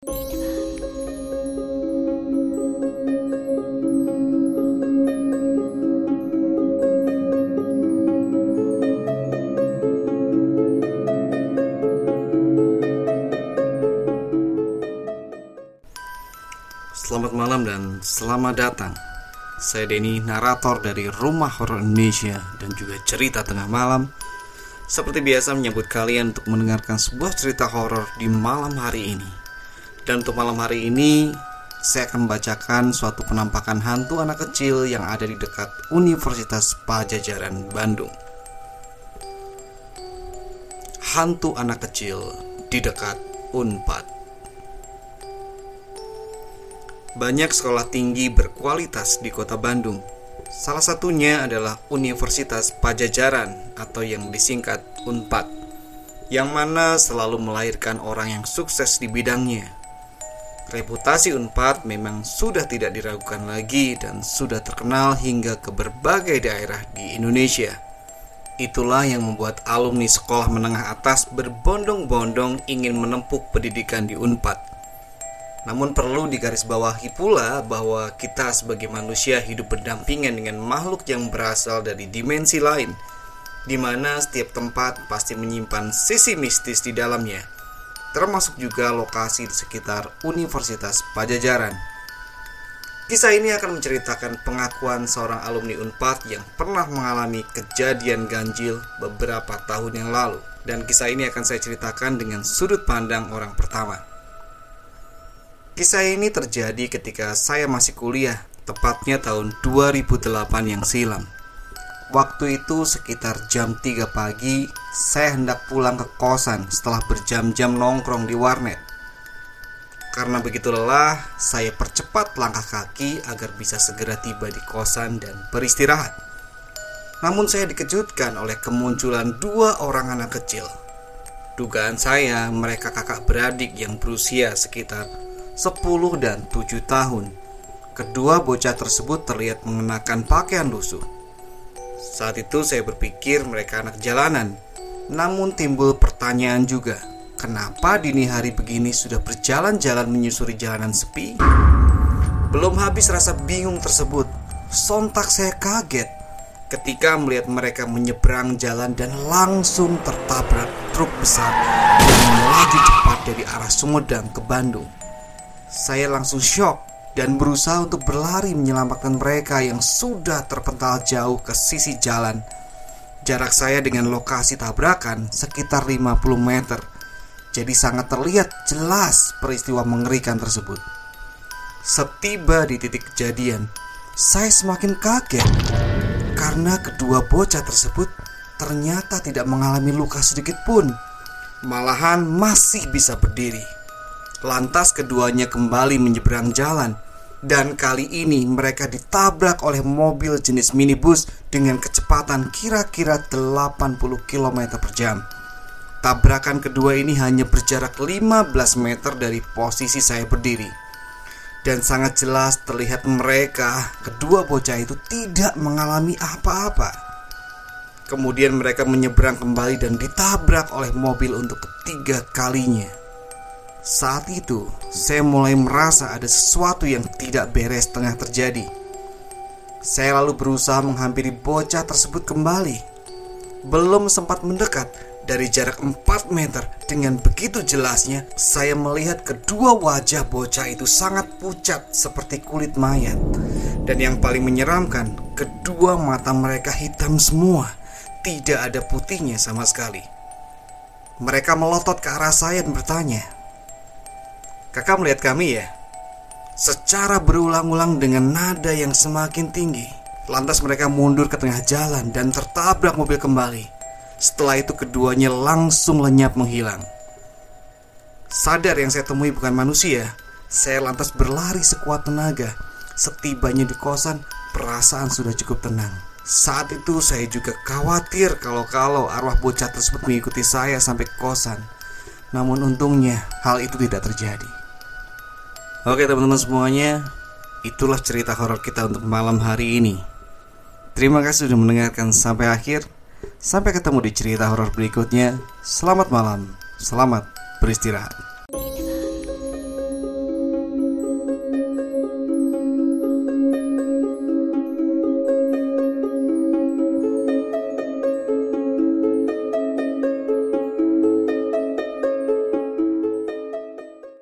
Selamat malam dan selamat datang. Saya Denny, narator dari Rumah Horor Indonesia dan juga cerita tengah malam. Seperti biasa menyambut kalian untuk mendengarkan sebuah cerita horor di malam hari ini. Dan untuk malam hari ini, saya akan membacakan suatu penampakan hantu anak kecil yang ada di dekat Universitas Pajajaran Bandung. Hantu anak kecil di dekat Unpad. Banyak sekolah tinggi berkualitas di kota Bandung. Salah satunya adalah Universitas Pajajaran atau yang disingkat UNPAD, yang mana selalu melahirkan orang yang sukses di bidangnya. Reputasi UNPAD memang sudah tidak diragukan lagi dan sudah terkenal hingga ke berbagai daerah di Indonesia. Itulah yang membuat alumni sekolah menengah atas berbondong-bondong ingin menempuh pendidikan di UNPAD. Namun perlu digarisbawahi pula bahwa kita sebagai manusia hidup berdampingan dengan makhluk yang berasal dari dimensi lain, di mana setiap tempat pasti menyimpan sisi mistis di dalamnya, termasuk juga lokasi di sekitar Universitas Pajajaran. Kisah ini akan menceritakan pengakuan seorang alumni Unpad yang pernah mengalami kejadian ganjil beberapa tahun yang lalu. Dan kisah ini akan saya ceritakan dengan sudut pandang orang pertama. Kisah ini terjadi ketika saya masih kuliah, tepatnya tahun 2008 yang silam. Waktu itu sekitar jam 3 pagi, saya hendak pulang ke kosan setelah berjam-jam nongkrong di warnet. Karena begitu lelah, saya percepat langkah kaki agar bisa segera tiba di kosan dan beristirahat. Namun saya dikejutkan oleh kemunculan dua orang anak kecil. Dugaan saya mereka kakak beradik yang berusia sekitar 10 dan 7 tahun. Kedua bocah tersebut terlihat mengenakan pakaian lusuh. Saat itu saya berpikir mereka anak jalanan. Namun timbul pertanyaan juga, kenapa dini hari begini sudah berjalan-jalan menyusuri jalanan sepi? Belum habis rasa bingung tersebut, sontak saya kaget ketika melihat mereka menyeberang jalan dan langsung tertabrak truk besar yang melaju cepat dari arah Sumedang ke Bandung. Saya langsung shock dan berusaha untuk berlari menyelamatkan mereka yang sudah terpental jauh ke sisi jalan. Jarak saya dengan lokasi tabrakan sekitar 50 meter. Jadi sangat terlihat jelas peristiwa mengerikan tersebut. Setiba di titik kejadian, saya semakin kaget karena kedua bocah tersebut ternyata tidak mengalami luka sedikit pun. Malahan masih bisa berdiri. Lantas keduanya kembali menyeberang jalan dan kali ini mereka ditabrak oleh mobil jenis minibus dengan kecepatan kira-kira 80 km per jam. Tabrakan kedua ini hanya berjarak 15 meter dari posisi saya berdiri. Dan sangat jelas terlihat mereka, kedua bocah itu tidak mengalami apa-apa. Kemudian mereka menyeberang kembali dan ditabrak oleh mobil untuk ketiga kalinya. Saat itu, saya mulai merasa ada sesuatu yang tidak beres tengah terjadi. Saya lalu berusaha menghampiri bocah tersebut kembali. Belum sempat mendekat, dari jarak 4 meter dengan begitu jelasnya saya melihat kedua wajah bocah itu sangat pucat seperti kulit mayat. Dan yang paling menyeramkan, kedua mata mereka hitam semua, tidak ada putihnya sama sekali. Mereka melotot ke arah saya dan bertanya, Kakak melihat kami ya? Secara berulang-ulang dengan nada yang semakin tinggi. Lantas mereka mundur ke tengah jalan dan tertabrak mobil kembali. Setelah itu keduanya langsung lenyap menghilang. Sadar yang saya temui bukan manusia, saya lantas berlari sekuat tenaga. Setibanya di kosan, perasaan sudah cukup tenang. Saat itu saya juga khawatir kalau-kalau arwah bocah tersebut mengikuti saya sampai kosan. Namun untungnya hal itu tidak terjadi. Oke teman-teman semuanya Itulah cerita horor kita untuk malam hari ini. Terima kasih sudah mendengarkan sampai akhir. Sampai ketemu di cerita horor berikutnya. Selamat malam Selamat beristirahat